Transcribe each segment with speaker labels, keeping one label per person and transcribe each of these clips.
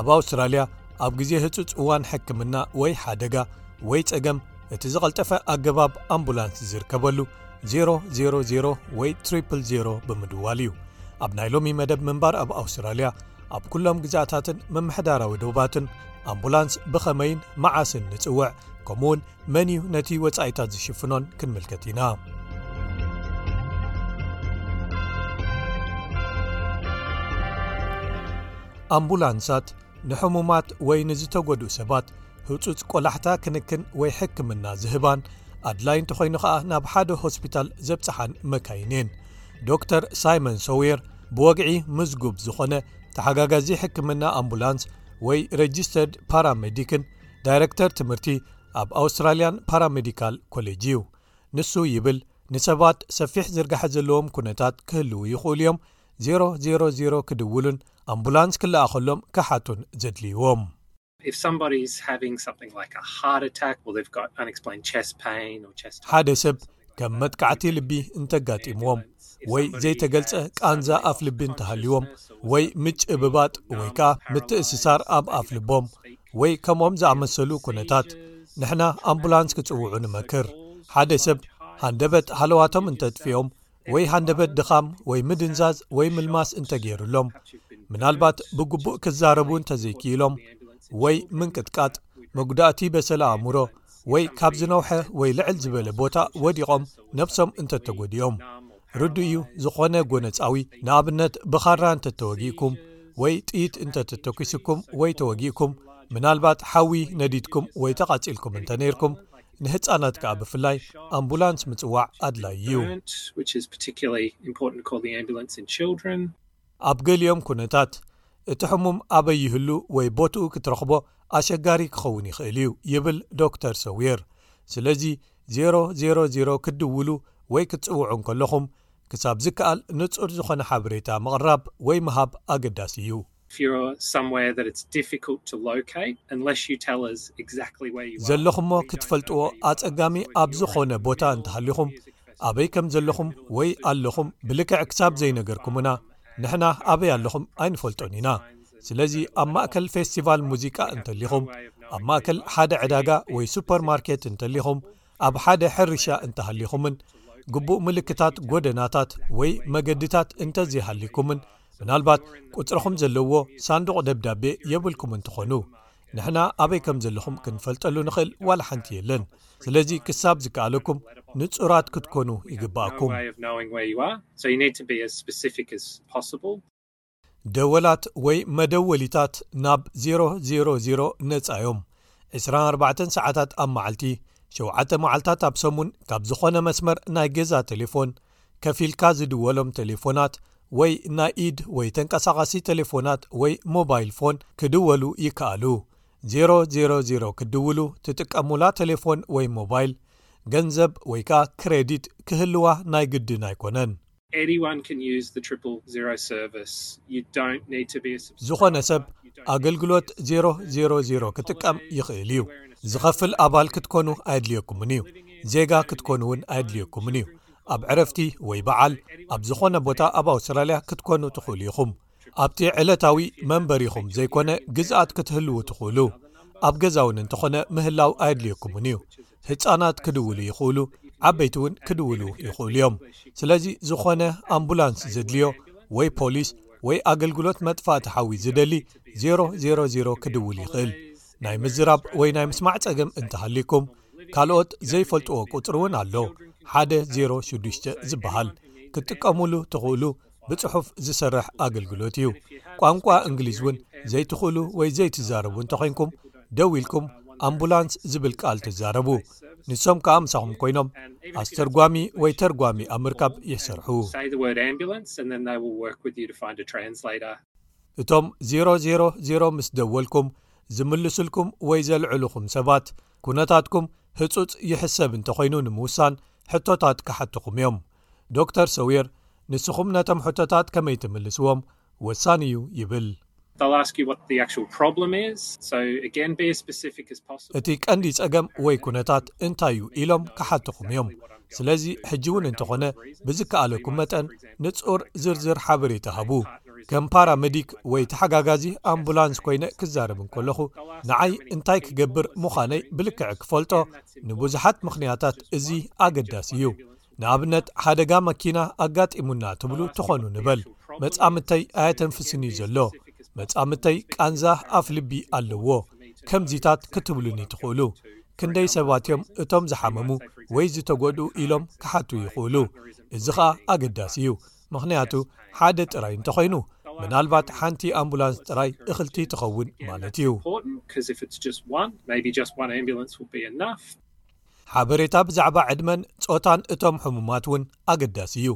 Speaker 1: ኣብ ኣውስትራልያ ኣብ ግዜ ህጹጽ እዋን ሕክምና ወይ ሓደጋ ወይ ጸገም እቲ ዝቐልጠፈ ኣገባብ ኣምቡላንስ ዝርከበሉ 00 ወይ 00 ብምድዋል እዩ ኣብ ናይ ሎሚ መደብ ምንባር ኣብ ኣውስትራልያ ኣብ ኩሎም ግዛእታትን ምምሕዳራዊ ደባትን ኣምቡላንስ ብኸመይን መዓስን ንጽውዕ ከምኡ ውን መን እዩ ነቲ ወጻኢታት ዝሽፍኖን ክንምልከት ኢና ኣምቡላንሳት ንሕሙማት ወይ ንዝተጐድኡ ሰባት ህጹጽ ቆላሕታ ክንክን ወይ ሕክምና ዝህባን ኣድላይ እንተዀይኑ ኸኣ ናብ ሓደ ሆስፒታል ዘብጽሓን መካይን እየን ዶር ሳይመን ሶውየር ብወግዒ ምዝጉብ ዝዀነ ተሓጋጋዚ ሕክምና ኣምቡላንስ ወይ ረጅስተርድ ፓራመዲክን ዳይረክተር ትምህርቲ ኣብ ኣውስትራልያን ፓራመዲካል ኮሌጅ እዩ ንሱ ይብል ንሰባት ሰፊሕ ዝርጋሐ ዘለዎም ኵነታት ክህልው ይኽእሉ እዮም 00 ክድውሉን ኣምቡላንስ ክለኣኸሎም ክሓቱን ዘድልይዎም። ሓደ ሰብ ከም መጥቃዕቲ ልቢ እንተጋጢምዎም ወይ ዘይተገልጸ ቃንዛ ኣፍ ልቢ እንተሃልዎም ወይ ምጭብባጥ ወይ ከኣ ምትእስሳር ኣብ ኣፍ ልቦም ወይ ከምኦም ዝኣመሰሉ ኩነታት ንሕና ኣምቡላንስ ክጽውዑ ንመክር ሓደ ሰብ ሃንደበት ሃለዋቶም እንተጥፊኦም ወይ ሃንደበት ድኻም ወይ ምድንዛዝ ወይ ምልማስ እንተ ገይሩሎም ምናልባት ብግቡእ ክዛረቡ እንተ ዘይክኢሎም ወይ ምንቅጥቃጥ መጉዳእቲ በሰለ ኣእምሮ ወይ ካብ ዝነውሐ ወይ ልዕል ዝበለ ቦታ ወዲቖም ነብሶም እንተ ተጐዲኦም ርዱ እዩ ዝዀነ ጐነጻዊ ንኣብነት ብኻራ እንተ ተወጊእኩም ወይ ጥይት እንተ ተተኪስኩም ወይ ተወጊእኩም ምናልባት ሓዊ ነዲድኩም ወይ ተቓጺልኩም እንተ ነይርኩም ንህጻናት ከኣ ብፍላይ ኣምቡላንስ ምጽዋዕ ኣድላዪ እዩ። ኣብ ገሊኦም ኵነታት፣ እቲ ሕሙም ኣበይ ይህሉ ወይ ቦትኡ ክትረኽቦ ኣሸጋሪ ክኸውን ይኽእል እዩ ይብል ዶክተር ሰዊር። ስለዚ ዜሮ ዜሮ ዜሮ ክትድውሉ ወይ ክትጽውዑ እንከለኹም፣ ክሳብ ዝከኣል ንጹር ዝዀነ ሓበሬታ ምቕራብ ወይ ምሃብ ኣገዳሲ እዩ። ዘለኹሞ ክትፈልጥዎ ኣጸጋሚ ኣብ ዝኾነ ቦታ እንተሃሊኹም፣ ኣበይ ከም ዘለኹም ወይ ኣለኹም ብልክዕ ክሳብ ዘይነገርኩምና፣ ንሕና ኣበይ ኣለኹም ኣይንፈልጦን ኢና። ስለዚ ኣብ ማእከል ፌስቲቫል ሙዚቃ እንተሊኹም፣ ኣብ ማእከል ሓደ ዕዳጋ ወይ ሱፐርማርኬት እንተሊኹም፣ ኣብ ሓደ ሕርሻ እንተሃሊኹምን ግቡእ ምልክታት ጎደናታት ወይ መገዲታት እንተዘይሃሊኩምን፣ ምናልባት ቊጽርኹም ዘለዎ ሳንዱቕ ደብዳቤ የብልኩምን ትዀኑ። ንሕና ኣበይ ከም ዘለኹም ክንፈልጠሉ ንኽእል ዋላ ሓንቲ የለን። ስለዚ ክሳብ ዝከኣለኩም ንጹራት ክትኰኑ ይግብኣኩም። ደወላት ወይ መደወሊታት ናብ ዜሮ-ዜሮ-ዜሮ ነጻ እዮም። ዕስራን ኣርባዕተን ሰዓታት ኣብ መዓልቲ፣ ሸውዓተ መዓልታት ኣብ ሰሙን ካብ ዝዀነ መስመር ናይ ገዛ ተሌፎን፣ ከፊልካ ዝድወሎም ተሌፎናት ወይ ናይ ኢድ ወይ ተንቀሳቓሲ ተሌፎናት ወይ ሞባይል ፎን ክድወሉ ይከኣሉ። ዜሮ-ዜሮ-ዜሮ ክትድውሉ ትጥቀሙላ ተሌፎን ወይ ሞባይል፣ ገንዘብ ወይ ከኣ ክሬዲት ክህልዋ ናይ ግድን ኣይኮነን። ዝኾነ ሰብ ኣገልግሎት ዜሮ-ዜሮ-ዜሮ ክጥቀም ይኽእል እዩ። ዝኸፍል ኣባል ክትኮኑ ኣየድልየኩምን እዩ። ዜጋ ክትኮኑ እውን ኣየድልየኩምን እዩ። ኣብ ዕረፍቲ ወይ በዓል ኣብ ዝኾነ ቦታ ኣብ ኣውስትራልያ ክትኮኑ ትኽእሉ ኢኹም ኣብቲ ዕለታዊ መንበሪኹም ዘይኮነ ግዝኣት ክትህልው ትኽእሉ ኣብ ገዛውን እንተኾነ ምህላው ኣየድልየኩምን እዩ ህፃናት ክድውሉ ይኽእሉ ዓበይቲ እውን ክድውሉ ይኽእሉ እዮም ስለዚ ዝኾነ ኣምቡላንስ ዘድልዮ ወይ ፖሊስ ወይ ኣገልግሎት መጥፋእ ትሓዊ ዝደሊ 00 ክድውል ይኽእል ናይ ምዝራብ ወይ ናይ ምስማዕ ፀገም እንተሃልኩም ካልኦት ዘይፈልጥዎ ቁፅሪ እውን ኣሎ ሓደ ዜሮ ሽዱሽተ ዝበሃል ክትጥቀሙሉ ትኽእሉ ብፅሑፍ ዝስርሕ ኣገልግሎት እዩ ቋንቋ እንግሊዝ እውን ዘይትኽእሉ ወይ ዘይትዛረቡ እንተኮንኩም ደው ኢልኩም ኣምቡላንስ ዝብል ቃል ትዛረቡ ንሶም ከዓ ምሳኹም ኮይኖም ኣስተርጓሚ ወይ ተርጓሚ ኣብ ምርካብ ይሰርሑ እቶም ዜሮ ዜሮ ዜሮ ምስ ደወልኩም ዝምልስልኩም ወይ ዘልዕሉኹም ሰባት ኩነታትኩም ህጹጽ ይሕሰብ እንተኾይኑ ንምውሳን ሕቶታት ክሓቱኹም እዮም። ዶክተር ሰዊር ንስኹም ነቶም ሕቶታት ከመይ ትምልስዎም ወሳኒ እዩ ይብል። እቲ ቀንዲ ጸገም ወይ ኩነታት እንታይ እዩ ኢሎም ክሓቱኹም እዮም። ስለዚ ሕጂ'ውን እንተኾነ ብዝከኣለኩም መጠን ንጹር ዝርዝር ሓበሬታ ሃቡ። ከም ፓራመዲክ ወይ ተሓጋጋዚ ኣምቡላንስ ኰይነ ክዛረብ እንከለኹ ንዓይ እንታይ ክገብር ምዃነይ ብልክዕ ክፈልጦ ንብዙሓት ምኽንያታት እዚ ኣገዳሲ እዩ ንኣብነት ሓደጋ መኪና ኣጋጢሙና ትብሉ ትኾኑ ንበል መጻምተይ ኣየተንፍስን እዩ ዘሎ መጻምተይ ቃንዛ ኣፍ ልቢ ኣለዎ ከምዚታት ክትብሉኒ ትኽእሉ ክንደይ ሰባት እዮም እቶም ዝሓመሙ ወይ ዝተጎድኡ ኢሎም ክሓቱ ይኽእሉ እዚ ኸኣ ኣገዳሲ እዩ ምኽንያቱ ሓደ ጥራይ እንተኾይኑ ምናልባት ሓንቲ ኣምቡላንስ ጥራይ እኽልቲ ትኸውን ማለት እዩ። ሓበሬታ ብዛዕባ ዕድመን ጾታን እቶም ሕሙማት እውን ኣገዳሲ እዩ፣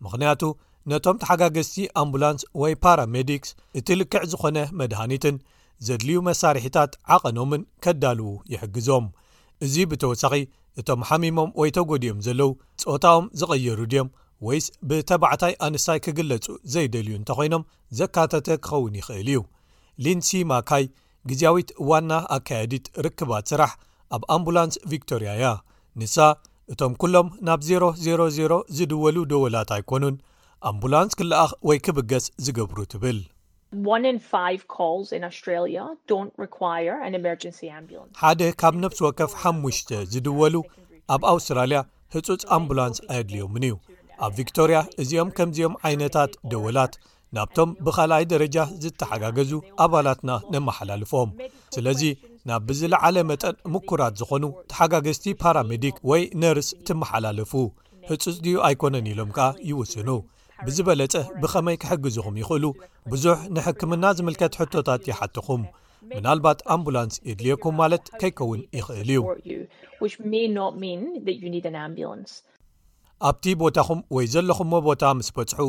Speaker 1: ምኽንያቱ ነቶም ተሓጋገዝቲ ኣምቡላንስ ወይ ፓራሜዲክስ እቲ ልክዕ ዝኾነ መድሃኒትን ዘድልዩ መሳርሒታት ዓቐኖምን ከዳልዉ ይሕግዞም። እዚ ብተወሳኺ እቶም ሓሚሞም ወይ ተጎዲኦም ዘለዉ ጾታኦም ዝቐየሩ ድዮም ወይስ ብተባዕታይ ኣንስታይ ክግለጹ ዘይደልዩ እንተኾይኖም ዘካተተ ክኸውን ይኽእል እዩ። ሊንሲ ማካይ፣ ግዝያዊት ዋና ኣካያዲት ርክባት ስራሕ ኣብ ኣምቡላንስ ቪክቶርያ እያ። ንሳ፣ እቶም ኩሎም ናብ ዜሮ ዜሮ ዜሮ ዝድወሉ ደወላት ኣይኮኑን ኣምቡላንስ ክለኣኽ ወይ ክብገስ ዝገብሩ ትብል።
Speaker 2: One in five calls in Australia don't require an emergency ambulance.
Speaker 1: ሓደ ካብ ነፍሲ ወከፍ ሓሙሽተ ዝድወሉ ኣብ ኣውስትራልያ ህጹጽ ኣምቡላንስ ኣየድልዮምን እዩ። ኣብ ቪክቶርያ እዚኦም ከምዚኦም ዓይነታት ደወላት ናብቶም ብኻልኣይ ደረጃ ዝተሓጋገዙ ኣባላትና ነመሓላልፎም ስለዚ ናብ ብዝለዓለ መጠን ምኩራት ዝኾኑ ተሓጋገዝቲ ፓራሜዲክ ወይ ነርስ ትመሓላለፉ ህፁፅ ድዩ ኣይኮነን ኢሎም ከኣ ይውስኑ ብዝበለጸ ብኸመይ ክሕግዝኹም ይኽእሉ? ብዙሕ ንሕክምና ዝምልከት ሕቶታት ይሓትኹም። ምናልባት ኣምቡላንስ የድልየኩም ማለት ከይከውን ይኽእል እዩ። ኣብቲ ቦታኹም ወይ ዘለኹሞ ቦታ ምስ በጽሑ፣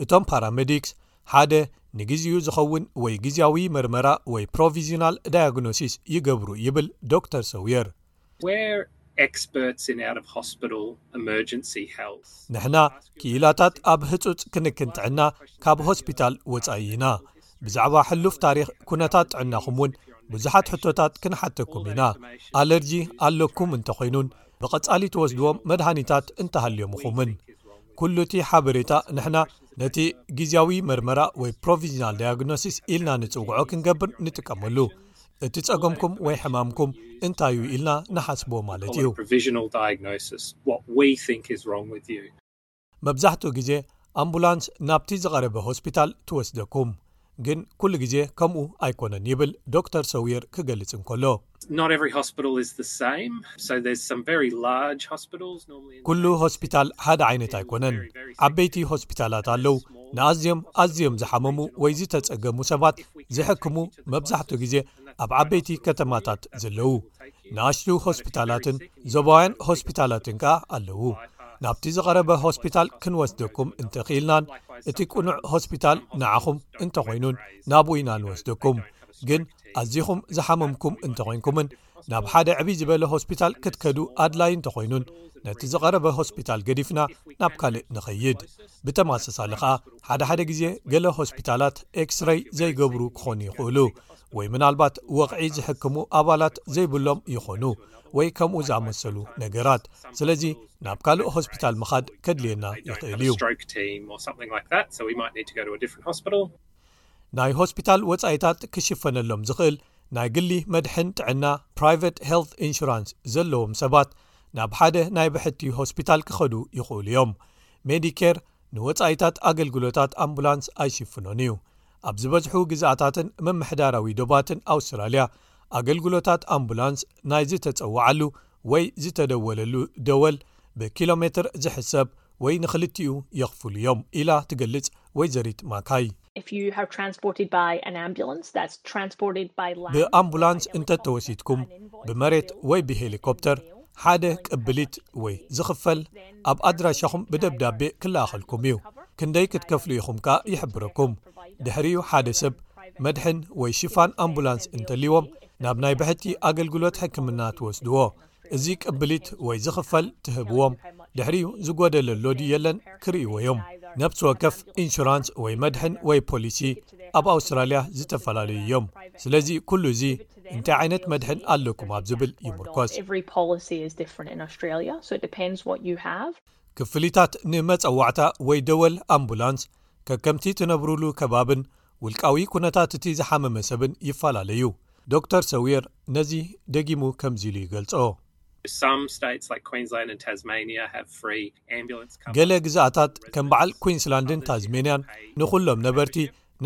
Speaker 1: እቶም ፓራመዲክስ ሓደ ንግዜኡ ዝኸውን ወይ ግዝያዊ መርመራ ወይ ፕሮቪዚናል ዳያግኖሲስ ይገብሩ ይብል ዶክተር ሰውየር። ንሕና ክኢላታት ኣብ ህጹጽ ክንክን ጥዕና ካብ ሆስፒታል ወጻኢ ኢና። ብዛዕባ ሕሉፍ ታሪኽ ኩነታት ጥዕናኹም እውን ብዙሓት ሕቶታት ክንሓተኩም ኢና። ኣለርጂ ኣለኩም እንተ ዀይኑን ብቐጻሊ ትወስድዎም መድሃኒታት እንተ ሃልዮምኹምን። ኵሉ እቲ ሓበሬታ ንሕና ነቲ ግዝያዊ መርመራ ወይ ፕሮቪዥናል ዳያግኖሲስ ኢልና ንጽውዖ ክንገብር ንጥቀመሉ። እቲ ጸገምኩም ወይ ሕማምኩም እንታይ እዩ ኢልና ንሓስቦ ማለት እዩ። መብዛሕትኡ ግዜ ኣምቡላንስ ናብቲ ዝቐረበ ሆስፒታል ትወስደኩም፣ ግን ኩሉ ግዜ ከምኡ ኣይኰነን ይብል ዶክተር ሰዊር ክገልጽ እንከሎ። ኩሉ ሆስፒታል ሓደ ዓይነት ኣይኰነን፣ ዓበይቲ ሆስፒታላት ኣለዉ፣ ንኣዝዮም ኣዝዮም ዝሓመሙ ወይ ዝተጸገሙ ሰባት ዝሕክሙ መብዛሕትኡ ግዜ ኣብ ዓበይቲ ከተማታት ዘለዉ ንኣሽቱ ሆስፒታላትን ዞባውያን ሆስፒታላትን ከኣ ኣለዉ ናብቲ ዝቐረበ ሆስፒታል ክንወስደኩም እንተኽኢልናን እቲ ቅኑዕ ሆስፒታል ንዓኹም እንተኾይኑን ናብኡ ኢና ንወስደኩም ግን ኣዚኹም ዝሓመምኩም እንተኮይንኩምን ናብ ሓደ ዕብይ ዝበለ ሆስፒታል ክትከዱ ኣድላይ እንተኾይኑን ነቲ ዝቐረበ ሆስፒታል ገዲፍና ናብ ካልእ ንኸይድ ብተማሰሳሊ ከኣ ሓደ ሓደ ግዜ ገለ ሆስፒታላት ኤክስረይ ዘይገብሩ ክኾኑ ይኽእሉ ወይ ምናልባት ወቕዒ ዝሕክሙ ኣባላት ዘይብሎም ይኾኑ ወይ ከምኡ ዝኣመሰሉ ነገራት ስለዚ ናብ ካልእ ሆስፒታል ምኻድ ከድልየና ይኽእል እዩ ናይ ሆስፒታል ወጻኢታት ክሽፈነሎም ዝኽእል ናይ ግሊ መድሕን ጥዕና፣ Private Health Insurance፣ ዘለዎም ሰባት ናብ ሓደ ናይ ብሕቲ ሆስፒታል ክኸዱ ይኽእሉ እዮም። ሜዲኬር ንወጻኢታት ኣገልግሎታት ኣምቡላንስ ኣይሽፍኖን እዩ። ኣብ ዝበዝሑ ግዝኣታትን ምምሕዳራዊ ዶባትን ኣውስትራልያ፣ ኣገልግሎታት ኣምቡላንስ ናይ ዝተጸውዓሉ ወይ ዝተደወለሉ ደወል ብኪሎሜትር ዝሕሰብ ወይ ንኽልቲኡ የኽፍሉ እዮም ኢላ ትገልጽ ወይዘሪት ማካይ። ብኣምቡላንስ እንተተወሲድኩም ብመሬት ወይ ብሄሊኮፕተር ሓደ ቅብሊት ወይ ዝኽፈል ኣብ ኣድራሻኹም ብደብዳቤ ክለኣኸልኩም እዩ። ክንደይ ክትከፍሉ ኢኹም ከኣ ይሕብረኩም። ድሕሪኡ ሓደ ሰብ መድሕን ወይ ሽፋን ኣምቡላንስ እንተልይዎም ናብ ናይ ብሕቲ ኣገልግሎት ሕክምና ትወስድዎ እዚ ቅብሊት ወይ ዝኽፈል ትህብዎም ድሕሪኡ ዝጎደለሎ ድዩ የለን ክርእዎ እዮም ነብሲ ወከፍ ኢንሹራንስ ወይ መድሕን ወይ ፖሊሲ ኣብ ኣውስትራልያ ዝተፈላለዩ እዮም ስለዚ ኩሉ እዚ እንታይ ዓይነት መድሕን ኣለኩም ኣብ ዝብል ይምርኮስ ክፍሊታት ንመፀዋዕታ ወይ ደወል ኣምቡላንስ ከከምቲ ትነብሩሉ ከባብን ውልቃዊ ኩነታት እቲ ዝሓመመ ሰብን ይፈላለዩ ዶክተር ሰዊር ነዚ ደጊሙ ከምዚ ኢሉ ይገልጾ። ገለ ግዝኣታት ከም በዓል ኩንስላንድን ታዝሜንያን ንዅሎም ነበርቲ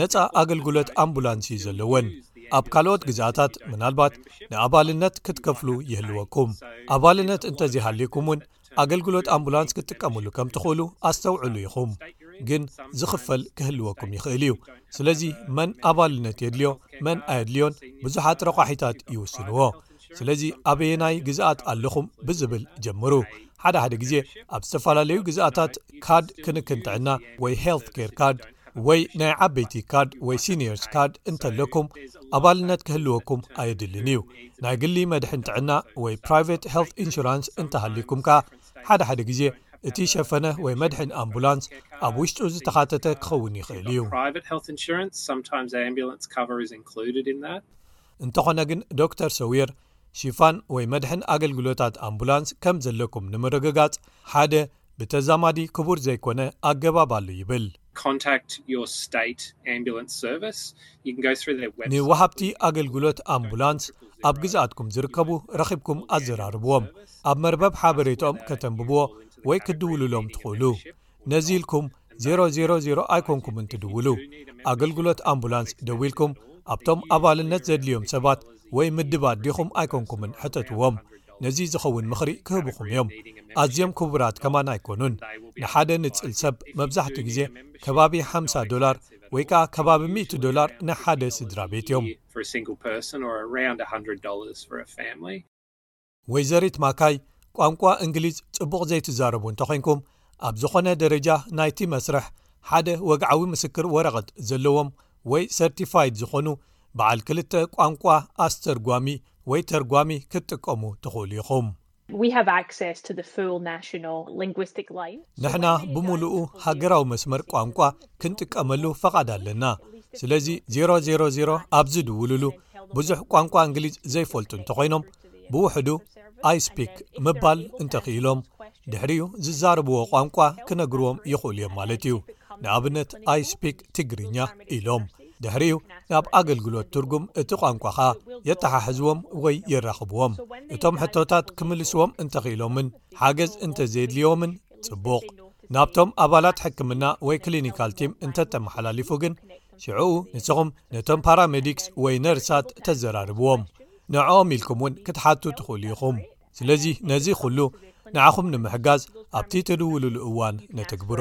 Speaker 1: ነጻ ኣገልግሎት ኣምቡላንስ እዩ ዘለወን ኣብ ካልኦት ግዝኣታት ምናልባት ንኣባልነት ክትከፍሉ ይህልወኩም ኣባልነት እንተዘይሃልዩኩም እውን ኣገልግሎት ኣምቡላንስ ክትጥቀምሉ ከም ትኽእሉ ኣስተውዕሉ ኢኹም ግን ዝኽፈል ክህልወኩም ይኽእል እዩ ስለዚ መን ኣባልነት የድልዮ መን ኣየድልዮን ብዙሓት ረቋሒታት ይውስንዎ ስለዚ ኣበየናይ ግዝኣት ኣለኹም ብዝብል ጀምሩ ሓደሓደ ግዜ ኣብ ዝተፈላለዩ ግዝኣታት ካድ ክንክን ጥዕና ወይ ሄልት ር ካድ ወይ ናይ ዓበይቲ ካድ ወይ ሲኒርስ ካድ እንተለኩም ኣባልነት ክህልወኩም ኣየድልን እዩ ናይ ግሊ መድሕን ጥዕና ወይ ፕራይቨት ሄልት ኢንሹራንስ እንተሃልዩኩም ከኣ ሓደ ሓደ ግዜ እቲ ሸፈነ ወይ መድሕን ኣምቡላንስ ኣብ ውሽጡ ዝተኻተተ ክኸውን ይኽእል እዩ። እንተኾነ ግን ዶክተር ሰዊር ሽፋን ወይ መድሕን ኣገልግሎታት ኣምቡላንስ ከም ዘለኩም ንምርግጋጽ ሓደ ብተዛማዲ ክቡር ዘይኮነ ኣገባብ ኣሎ ይብል።
Speaker 3: Contact your state ambulance service you can go through their website
Speaker 1: ንወሃብቲ ኣገልግሎት ኣምቡላንስ ኣብ ግዝኣትኩም ዝርከቡ ረኺብኩም ኣዘራርብዎም። ኣብ መርበብ ሓበሬታኦም ከተንብብዎ ወይ ክትድውሉሎም ትኽእሉ። ነዚ ኢልኩም ዜሮ ዜሮ ዜሮ ኣይኮንኩምን ትድውሉ። ኣገልግሎት ኣምቡላንስ ደዊልኩም ኣብቶም ኣባልነት ዘድልዮም ሰባት ወይ ምድብ ኣዴኹም ኣይኮንኩምን ሕተትዎም ነዚ ዝኸውን ምኽሪ ክህቡኹም እዮም ኣዝዮም ክቡራት ከማን ኣይኮኑን ንሓደ ንጽል ሰብ መብዛሕትኡ ግዜ ከባቢ ሓምሳ ዶላር ወይ ከኣ ከባቢ ሚእቲ ዶላር ንሓደ ስድራ ቤት እዮም። ወይዘሪት ማካይ ቋንቋ እንግሊዝ ጽቡቕ ዘይትዛረቡ እንተኾይንኩም ኣብ ዝኾነ ደረጃ ናይቲ መስርሕ ሓደ ወግዓዊ ምስክር ወረቐት ዘለዎም ወይ ሰርቲፋይድ ዝኾኑ በዓል ክልተ ቋንቋ ኣስተርጓሚ ወይ ተርጓሚ ክትጥቀሙ ትኽእሉ ኢኹም። ንሕና ብምሉኡ ሃገራዊ መስመር ቋንቋ ክንጥቀመሉ ፈቓድ ኣለና ስለዚ 00 ኣብዚ ድውሉሉ ብዙሕ ቋንቋ እንግሊዝ ዘይፈልጡ እንተኾይኖም ብውሕዱ ኣይስፒክ ምባል እንተኽኢሎም ድሕሪኡ ዝዛረብዎ ቋንቋ ክነግርዎም ይኽእሉ እዮም ማለት እዩ ንኣብነት ኣይስፒክ ትግርኛ ኢሎም ድሕሪኡ ናብ ኣገልግሎት ትርጉም እቲ ቋንቋኻ የተሓሕዝዎም ወይ የራኽብዎም እቶም ሕቶታት ክምልስዎም እንተኽኢሎምን ሓገዝ እንተዘየድልዮምን ጽቡቕ ናብቶም ኣባላት ሕክምና ወይ ክሊኒካል ቲም እንተተመሓላሊፉ ግን ሽዕኡ ንስኹም ነቶም ፓራሜዲክስ ወይ ነርሳት ተዘራርብዎም ንዕኦም ኢልኩም እውን ክትሓቱ ትኽእሉ ኢኹም። ስለዚ ነዚ ኹሉ ንዓኹም ንምሕጋዝ ኣብቲ ትድውሉሉ እዋን ነትግብሮ።